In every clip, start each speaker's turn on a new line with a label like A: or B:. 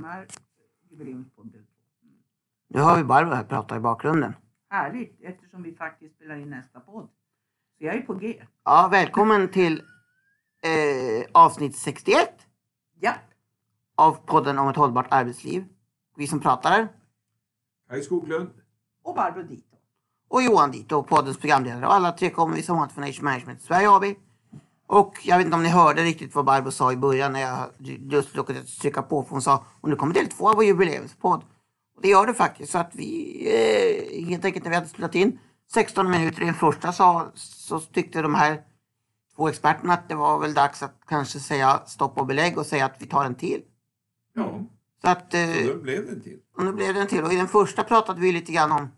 A: som är jubileumspodd två.
B: Nu har vi Barbro här prata i bakgrunden.
A: Härligt eftersom vi faktiskt spelar in nästa podd. Så jag är på G.
B: Ja, välkommen till eh, avsnitt 61
A: Ja.
B: av podden om ett hållbart arbetsliv. Vi som pratar är
C: Kaj Skoglund.
A: Och Barbro Dito.
B: och Johan Dito, poddens programledare. Och alla tre kommer vi som vanligt från Age Management Sverige AB. Och jag vet inte om ni hörde riktigt vad Barbro sa i början när jag just råkade trycka på för hon sa och nu kommer del två av vår jubileumspodd. Och det gör det faktiskt så att vi eh, helt enkelt när vi hade spelat in 16 minuter i den första sa, så tyckte de här två experterna att det var väl dags att kanske säga stopp och belägg och säga att vi tar en till.
C: Ja,
B: Så att eh,
C: så då blev det en till.
B: och nu blev det en till. Och i den första pratade vi lite grann om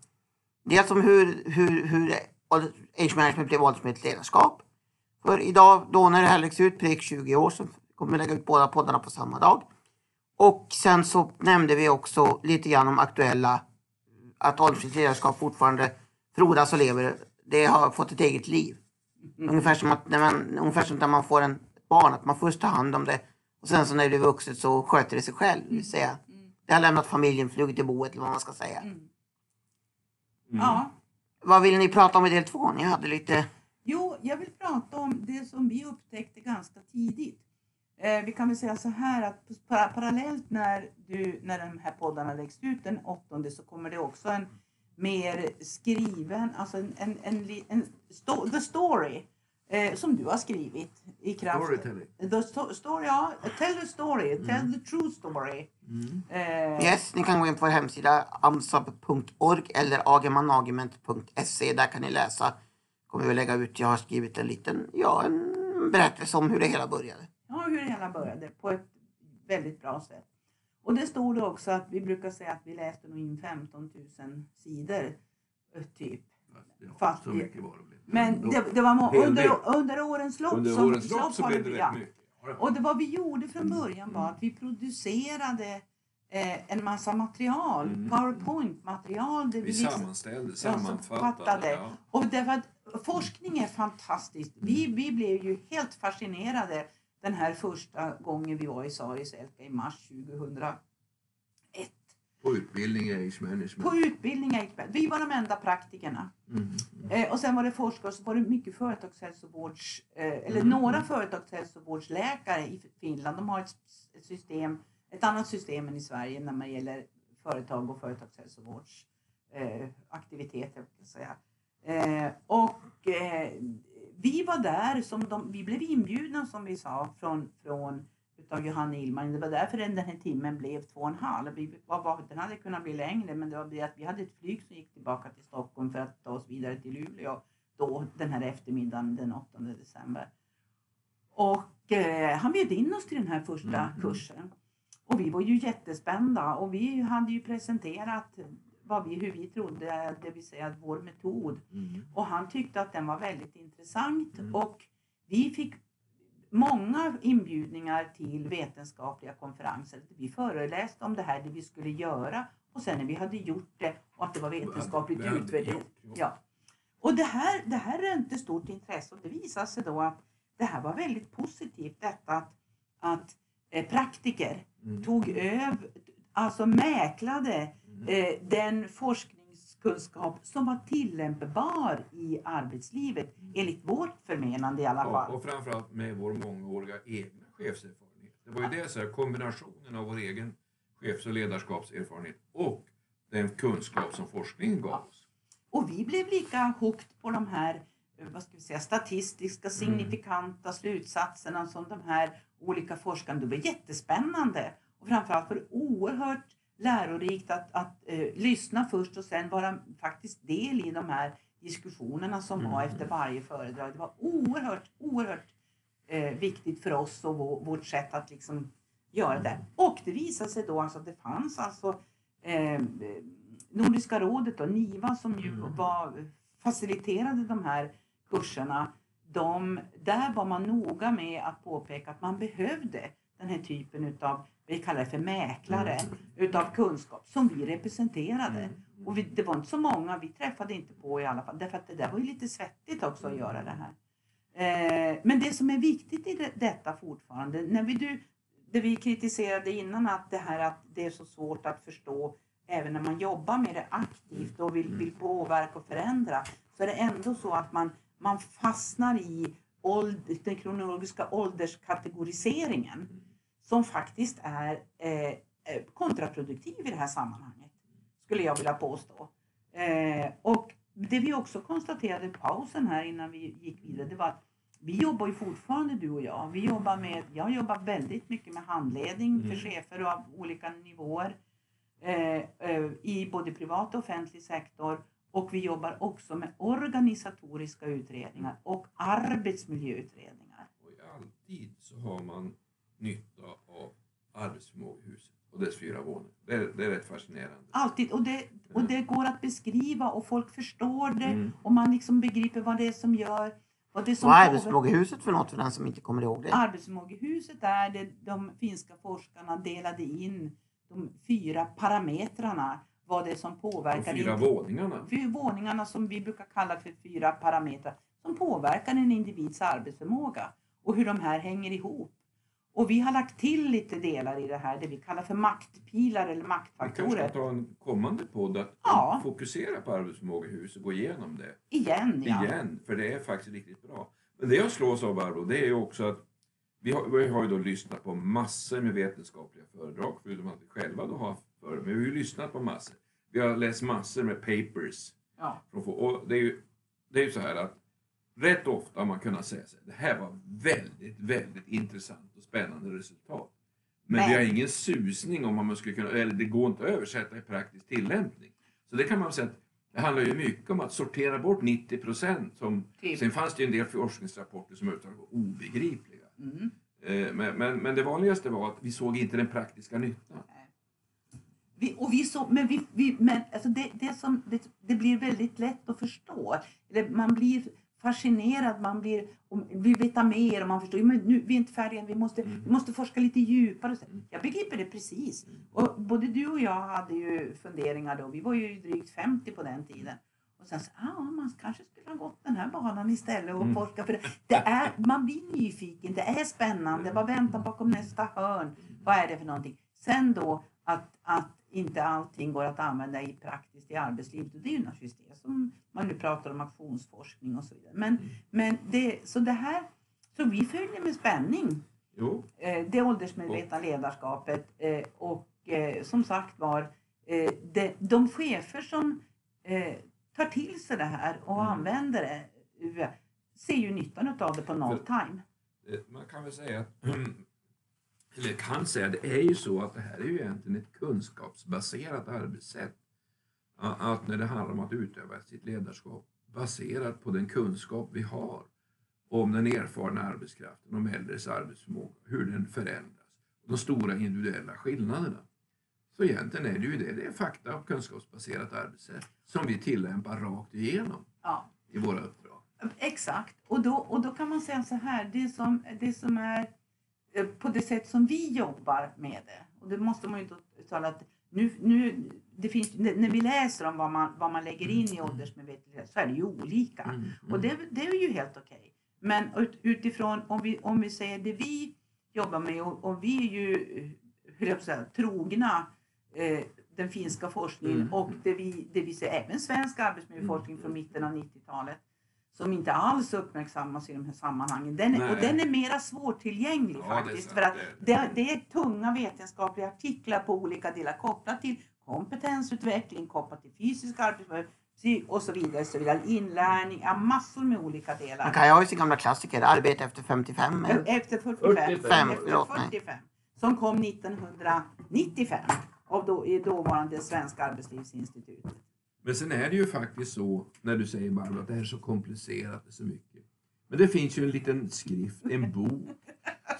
B: dels om hur, hur, hur age management blev åldersmässigt ledarskap. För idag då när det här läggs ut, prick 20 år, så kommer vi lägga ut båda poddarna på samma dag. Och sen så nämnde vi också lite grann om aktuella, att åldersmässigt ledarskap fortfarande frodas och lever. Det har fått ett eget liv. Ungefär som att när man, ungefär som när man får en barn, att man först tar hand om det och sen så när det blir vuxet så sköter det sig själv. Det vill säga, det har lämnat familjen, flugit till boet eller vad man ska säga.
A: Mm.
C: Mm.
A: Ja.
B: Vad vill ni prata om i del två? Ni hade lite...
A: Jo, jag vill prata om det som vi upptäckte ganska tidigt. Eh, vi kan väl säga så här att para- parallellt när, du, när de här poddarna läggs ut den åttonde så kommer det också en mer skriven, alltså en, en, en, en sto, the story eh, som du har skrivit i kraft.
C: Storytelling.
A: The sto, story, ja. Tell the story, tell the true story.
C: Mm.
A: Eh,
B: Yes, ni kan gå in på vår hemsida amsab.org eller agemanagement.se. Där kan ni läsa. Kommer vi lägga ut. Jag har skrivit en liten, ja, en berättelse om hur det hela började.
A: Ja, hur det hela började på ett väldigt bra sätt. Och det stod också att vi brukar säga att vi läste nog in 15 000 sidor typ.
C: Ja,
A: Fast
C: så mycket var det.
A: Men det, det var må- under, under årens lopp
C: under
A: som,
C: årens lopp så
A: har
C: blev det rätt mycket.
A: Och det vad vi gjorde från början var att vi producerade eh, en massa material,
C: Mm.
A: powerpoint-material. där
C: Vi
A: liksom-
C: sammanställde,
A: sammanfattade.
C: sammanfattade. Ja.
A: Och därför att forskning är fantastiskt. Vi, vi blev ju helt fascinerade den här första gången vi var i Saris Elka i mars 2001.
C: På utbildning i age management.
A: På utbildning gick det. Vi var de enda praktikerna.
C: Mm.
A: Eh, och sen var det forskare och så var det mycket företagshälsovårds, eh, eller
C: Mm.
A: några företagshälsovårdsläkare i Finland. De har ett, system, ett annat system än i Sverige när man gäller företag och företagshälsovårds eh, aktiviteter. säga. Eh, och eh, vi var där, som de, vi blev inbjudna som vi sa från, från utav Johanna Illman. Det var därför den, den här timmen blev två och en halv. Vi, var, den hade kunnat bli längre men det var det att vi hade ett flyg som gick tillbaka till Stockholm för att ta oss vidare till Luleå då den här eftermiddagen den 8 december. Och eh, han bjöd in oss till den här första
C: Mhm.
A: kursen. Och vi var ju jättespända och vi hade ju presenterat vad vi, hur vi trodde, det vill säga vår metod.
C: Mm.
A: Och han tyckte att den var väldigt intressant
C: Mm.
A: och vi fick många inbjudningar till vetenskapliga konferenser. Vi föreläste om det här, det vi skulle göra och sen när vi hade gjort det och att det var vetenskapligt utvärderat.
C: ja.
A: Och det här, det här rönte stort intresse och det visade sig då att det här var väldigt positivt detta att, att eh, praktiker
C: Mm.
A: tog över, alltså mäklade. Eh, den forskningskunskap som var tillämpbar i arbetslivet enligt vårt förmenande i alla
C: Ja,
A: fall.
C: och framförallt med vår mångåriga egna chefserfarenhet. Det var ju det, så här, kombinationen av vår egen chefs och ledarskapserfarenhet och den kunskap som forskningen gav oss.
A: Och vi blev lika hooked på de här eh, vad ska vi säga, statistiska
C: Mm.
A: signifikanta slutsatserna som de här olika forskarna. Det var jättespännande och framförallt var det oerhört lärorikt att, att eh, lyssna först och sen vara faktiskt del i de här diskussionerna som var
C: Mm.
A: efter varje föredrag. Det var oerhört, oerhört eh, viktigt för oss och vår, vårt sätt att liksom göra det. Och det visade sig då alltså att det fanns alltså eh, Nordiska rådet och NIVA som ju
C: Mm.
A: var, faciliterade de här kurserna. De, där var man noga med att påpeka att man behövde den här typen utav, vi kallar det för mäklare, utav kunskap som vi representerade.
C: Mm.
A: Och vi, det var inte så många, vi träffade inte på i alla fall, därför att det där var ju lite svettigt också att göra det här. Eh, men det som är viktigt i det, detta fortfarande, när vi, du, det vi kritiserade innan att det här att det är så svårt att förstå även när man jobbar med det aktivt och vill, vill påverka och förändra så är det ändå så att man, man fastnar i åld, den kronologiska ålderskategoriseringen som faktiskt är eh, eh, kontraproduktiv i det här sammanhanget skulle jag vilja påstå. Eh, och det vi också konstaterade i pausen här innan vi gick vidare det var att vi jobbar ju fortfarande du och jag. Vi jobbar med, jag jobbar väldigt mycket med handledning för
C: Mm.
A: chefer av olika nivåer eh, eh, i både privat och offentlig sektor. Och vi jobbar också med organisatoriska utredningar och arbetsmiljöutredningar.
C: Och alltid så har man nytta av arbetsförmågehuset och dess fyra våningar. Det är, det är rätt fascinerande.
A: Alltid. Och det, och det går att beskriva och folk förstår det
C: Mm.
A: och man liksom begriper vad det är som gör vad det är som
B: Vad är
A: påverkar-
B: arbetsförmågehuset för något för den som inte kommer ihåg det?
A: Arbetsförmågehuset är det de finska forskarna delade in de fyra parametrarna vad det är som
C: De
A: påverkar
C: fyra
A: indi-
C: våningarna.
A: Fy- våningarna som vi brukar kalla för fyra parametrar som påverkar en individs arbetsförmåga och hur de här hänger ihop. Och vi har lagt till lite delar i det här, det vi kallar för maktpilar eller
C: Vi kanske ska
A: maktfaktorer.
C: ta en kommande podd att
A: Ja.
C: fokusera på arbetsförmågehuset och gå igenom det
A: Igen ja.
C: igen. För det är faktiskt riktigt bra. Men det jag slås av Barbro, det är ju också att vi har, vi har ju då lyssnat på massor med vetenskapliga föredrag, förutom att vi själva då har för, men vi har ju lyssnat på massor. Vi har läst massor med papers.
A: ja.
C: Från, och det är ju det är ju så här att rätt ofta har man kunnat säga här, det här var väldigt, väldigt intressant och spännande resultat. Men,
A: Men-
C: vi har ingen susning om man skulle kunna, eller det går inte att översätta i praktisk tillämpning. Så det kan man säga att det handlar ju mycket om att sortera bort 90 procent.
A: Typ.
C: Sen fanns det ju en del forskningsrapporter som överhuvudtaget var obegripliga.
A: Mm.
C: Eh, Men, men, men det vanligaste var att vi såg inte den praktiska nyttan.
A: Vi, och vi så, men vi, vi, men alltså det, det, som, det, det blir väldigt lätt att förstå. Eller man blir fascinerad, man blir, vill veta mer och man förstår men nu, vi är inte färdiga, vi måste, vi måste forska lite djupare. Så Jag begriper det precis. Och både du och jag hade ju funderingar då, vi var ju drygt 50 på den tiden. Och sen så, ah, man kanske skulle ha gått den här banan istället och
C: Mm.
A: forska. För det, det är, man blir nyfiken, det är spännande. Vad väntar bakom nästa hörn? Vad är det för någonting? Sen då att, att inte allting går att använda i praktiskt i arbetslivet. Och det är ju naturligtvis det som man nu pratar om aktionsforskning och så vidare. Men, men det, så det här, så vi följer med spänning
C: Jo,
A: eh, det åldersmedvetna ledarskapet eh, och eh, som sagt var eh, de, chefer som tar till sig det här och
C: Mm.
A: använder det ser ju nyttan av det på noll time.
C: Man kan väl säga att, eller kan säga, det är ju så att det här är ju egentligen ett kunskapsbaserat arbetssätt. Att när det handlar om att utöva sitt ledarskap baserat på den kunskap vi har om den erfarna arbetskraften, om äldres arbetsförmåga, hur den förändras, de stora individuella skillnaderna. Så egentligen är det ju det, det är fakta och kunskapsbaserat arbetssätt som vi tillämpar rakt igenom
A: Ja.
C: i våra uppdrag.
A: Exakt, och då, och då kan man säga så här, det som, det som är på det sätt som vi jobbar med det, och det måste man ju inte tala att nu, nu, det finns, när vi läser om vad man, vad man lägger in i åldersmedvetenhet så är det ju olika.
C: Mm,
A: Och det, det är ju helt okej. Men ut, utifrån, om vi, om vi säger det vi jobbar med och, och vi är ju eh, hur jag ska säga, trogna eh, den finska forskningen
C: Mm.
A: och det vi, det vi ser, även svensk arbetsmiljöforskning från mitten av 90-talet som inte alls uppmärksammas i de här sammanhangen. Den är, och den är mera svårtillgänglig
C: Ja, det är
A: faktiskt. för att
C: det är
A: det, är tunga vetenskapliga artiklar på olika delar kopplat till kompetensutveckling, kopplat till fysisk arbetsmiljö och så vidare. Så vidare. Inlärning, ja, massor med olika delar.
B: Man kan ju ha sin gamla klassiker, arbete efter 55. eller?
A: Efter 45.
C: 45,
A: efter
B: förlåt mig.
A: 45 som kom 1995 av då, i dåvarande Svenska Arbetslivsinstitutet.
C: Men sen är det ju faktiskt så, när du säger Barbro, att det här är så komplicerat och så mycket. Men det finns ju en liten skrift, en bok,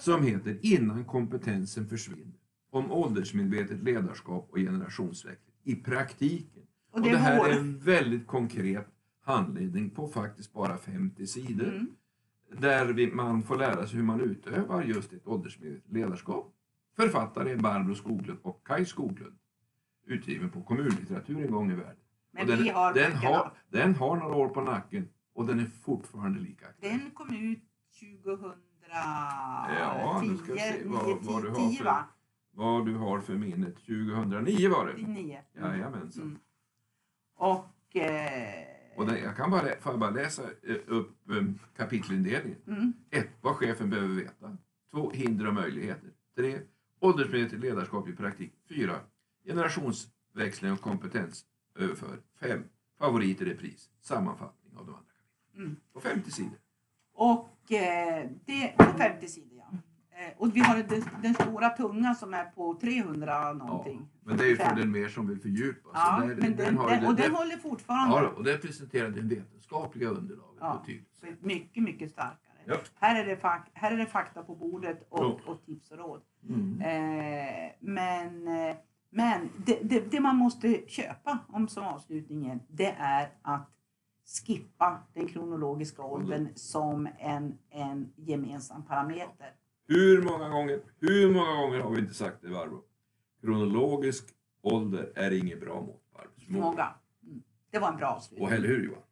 C: som heter Innan kompetensen försvinner. Om åldersmedvetet ledarskap och generationsväxling i praktiken.
A: Och
C: Och
A: det
C: det,
A: är
C: här
A: vår-
C: är en väldigt konkret handledning på faktiskt bara 50 sidor.
A: Mm.
C: Där vi, man får lära sig hur man utövar just ett åldersmedvetet ledarskap. Författare är Barbro Skoglund och Kai Skoglund. Utgiven på kommunlitteratur en gång i världen.
A: Men
C: den,
A: vi har
C: den,
A: böckerna.
C: har, den har några år på nacken och den är fortfarande lika aktuell.
A: Den kom ut
C: Ja, nu ska vi se
A: 2010,
C: vad-
A: 9,
C: vad du har
A: 10
C: för-
A: va?
C: Vad du har för minnet. 2009 var det.
A: 9.
C: Jajamensan.
A: Mm. Och... Eh,
C: Och det, jag kan bara, får jag bara läsa eh, upp um, kapitelindelningen.
A: mm,
C: 1. Vad chefen behöver veta. 2. Hinder och möjligheter. 3. Åldersmedvetet ledarskap i praktik. 4. Generationsväxling och kompetensöverföring. 5. Favorit i repris. Sammanfattning av de andra kapitlen.
A: Mm.
C: På 50 sidor.
A: och eh, det på 50 sidor ja. Eh, och vi har den, den stora tunga som är på 300 någonting.
C: Men det är ju för
A: Fem.
C: den mer som vill fördjupa.
A: Ja,
C: Där-
A: men den,
C: har
A: den,
C: ju-
A: och
C: den-
A: den håller fortfarande
C: Ja, och det presenterade det vetenskapliga underlaget
A: Ja. mycket, mycket starkare.
C: Ja.
A: Här, är det fak, här är det fakta på bordet och,
C: Ja.
A: och tips och råd.
C: Mm.
A: Eh, men eh, men det, det, det man måste köpa om som avslutningen det är att skippa den kronologiska åldern som en, en gemensam parameter.
C: Hur många gånger, hur många gånger har vi inte sagt det Barbro? Kronologisk ålder är inget bra mått på arbetsförmåga.
A: Många. Mm. Det var en bra avslutning.
C: Och eller hur Johan?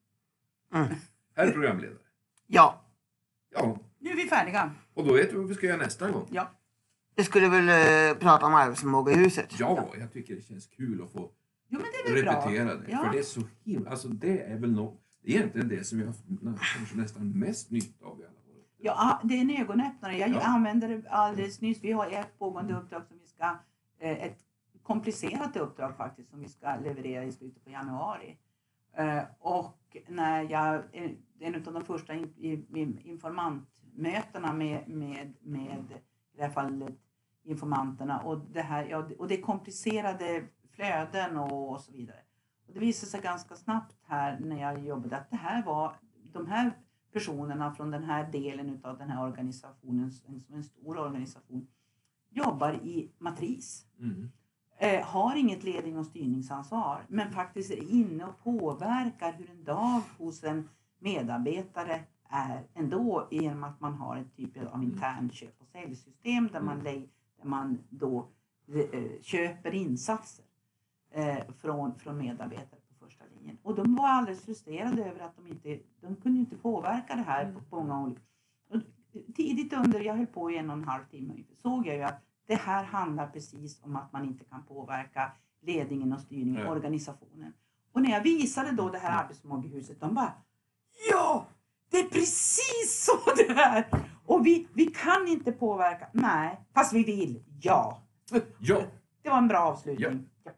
B: Mm.
C: Herr programledare.
B: Ja,
C: Ja,
A: Nu är vi färdiga.
C: och då vet vi vad vi ska göra nästa gång.
A: Ja.
B: Vi skulle väl eh, prata om arbetsförmåga i huset.
C: Ja, jag tycker det känns kul att få
A: Jo men det är väl bra.
C: repetera det.
A: Ja.
C: För det är så himla, alltså det är väl något, det är egentligen det som jag har kanske nästan mest nytta av i alla år.
A: Ja, det är en ögonöppnare. Jag
C: Ja.
A: använde det alldeles nyss. Vi har ett pågående uppdrag som vi ska, eh, ett komplicerat uppdrag faktiskt, som vi ska leverera i slutet på januari. Eh, och när jag, eh, en av de första in, in, informantmötena med, med, med i det här fallet informanterna och det här, ja, och det är komplicerade flöden och, så vidare. Och det visade sig ganska snabbt här när jag jobbade att det här var, de här personerna från den här delen av den här organisationen, en, som en stor organisation, jobbar i matris.
C: Mm.
A: Eh, har inget ledning och styrningsansvar men faktiskt är inne och påverkar hur en dag hos en medarbetare är ändå genom att man har en typ av intern köp och säljsystem där man, lä- där man då eh, köper insatser eh, från, från medarbetare på första linjen. Och de var alldeles frustrerade över att de inte de kunde inte påverka det här på många olika och Tidigt under, jag höll på i en och en halv timme ungefär, såg jag ju att det här handlar precis om att man inte kan påverka ledningen och styrningen,
C: Nej.
A: organisationen. Och när jag visade då det här arbetsförmågehuset, de bara Ja! Det är precis så det är! Och vi, vi kan inte påverka. Nej, fast vi vill. Ja!
C: Ja,
A: Det var en bra avslutning. Ja.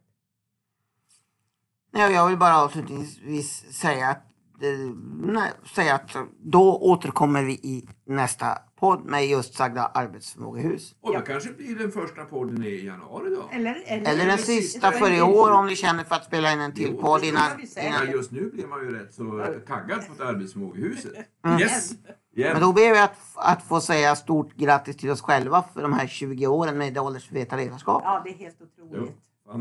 B: Nej, jag vill bara avslutningsvis säga att, eh, nej, säga att då återkommer vi i nästa podd med just sagda arbetsförmågehus.
C: och då
A: Ja.
C: kanske blir den första podden i januari då.
A: Eller, eller,
B: Eller den sista för i år om ni känner för att spela in en till
C: Jo,
B: podd
C: det
B: innan. innan.
C: just nu blir man ju rätt så taggad på ett arbetsförmågehuset.
B: Mm.
C: Yes!
B: Men
C: Yeah.
B: då ber vi att, att få säga stort grattis till oss själva för de här 20 åren med åldersveta ledarskap.
A: Ja, det är helt otroligt.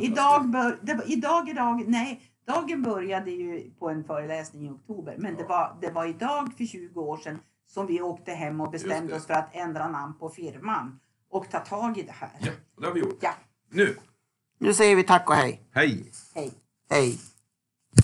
A: Idag, bör, det, idag, idag, nej, dagen började ju på en föreläsning i oktober. Men det,
C: Ja.
A: var, det var idag för 20 år sedan som vi åkte hem och bestämde oss för att ändra namn på firman och ta tag i det här.
C: Ja, det har vi gjort.
A: Ja.
C: Nu,
B: Nu säger vi tack och hej.
C: hej!
A: Hej.
B: Hej.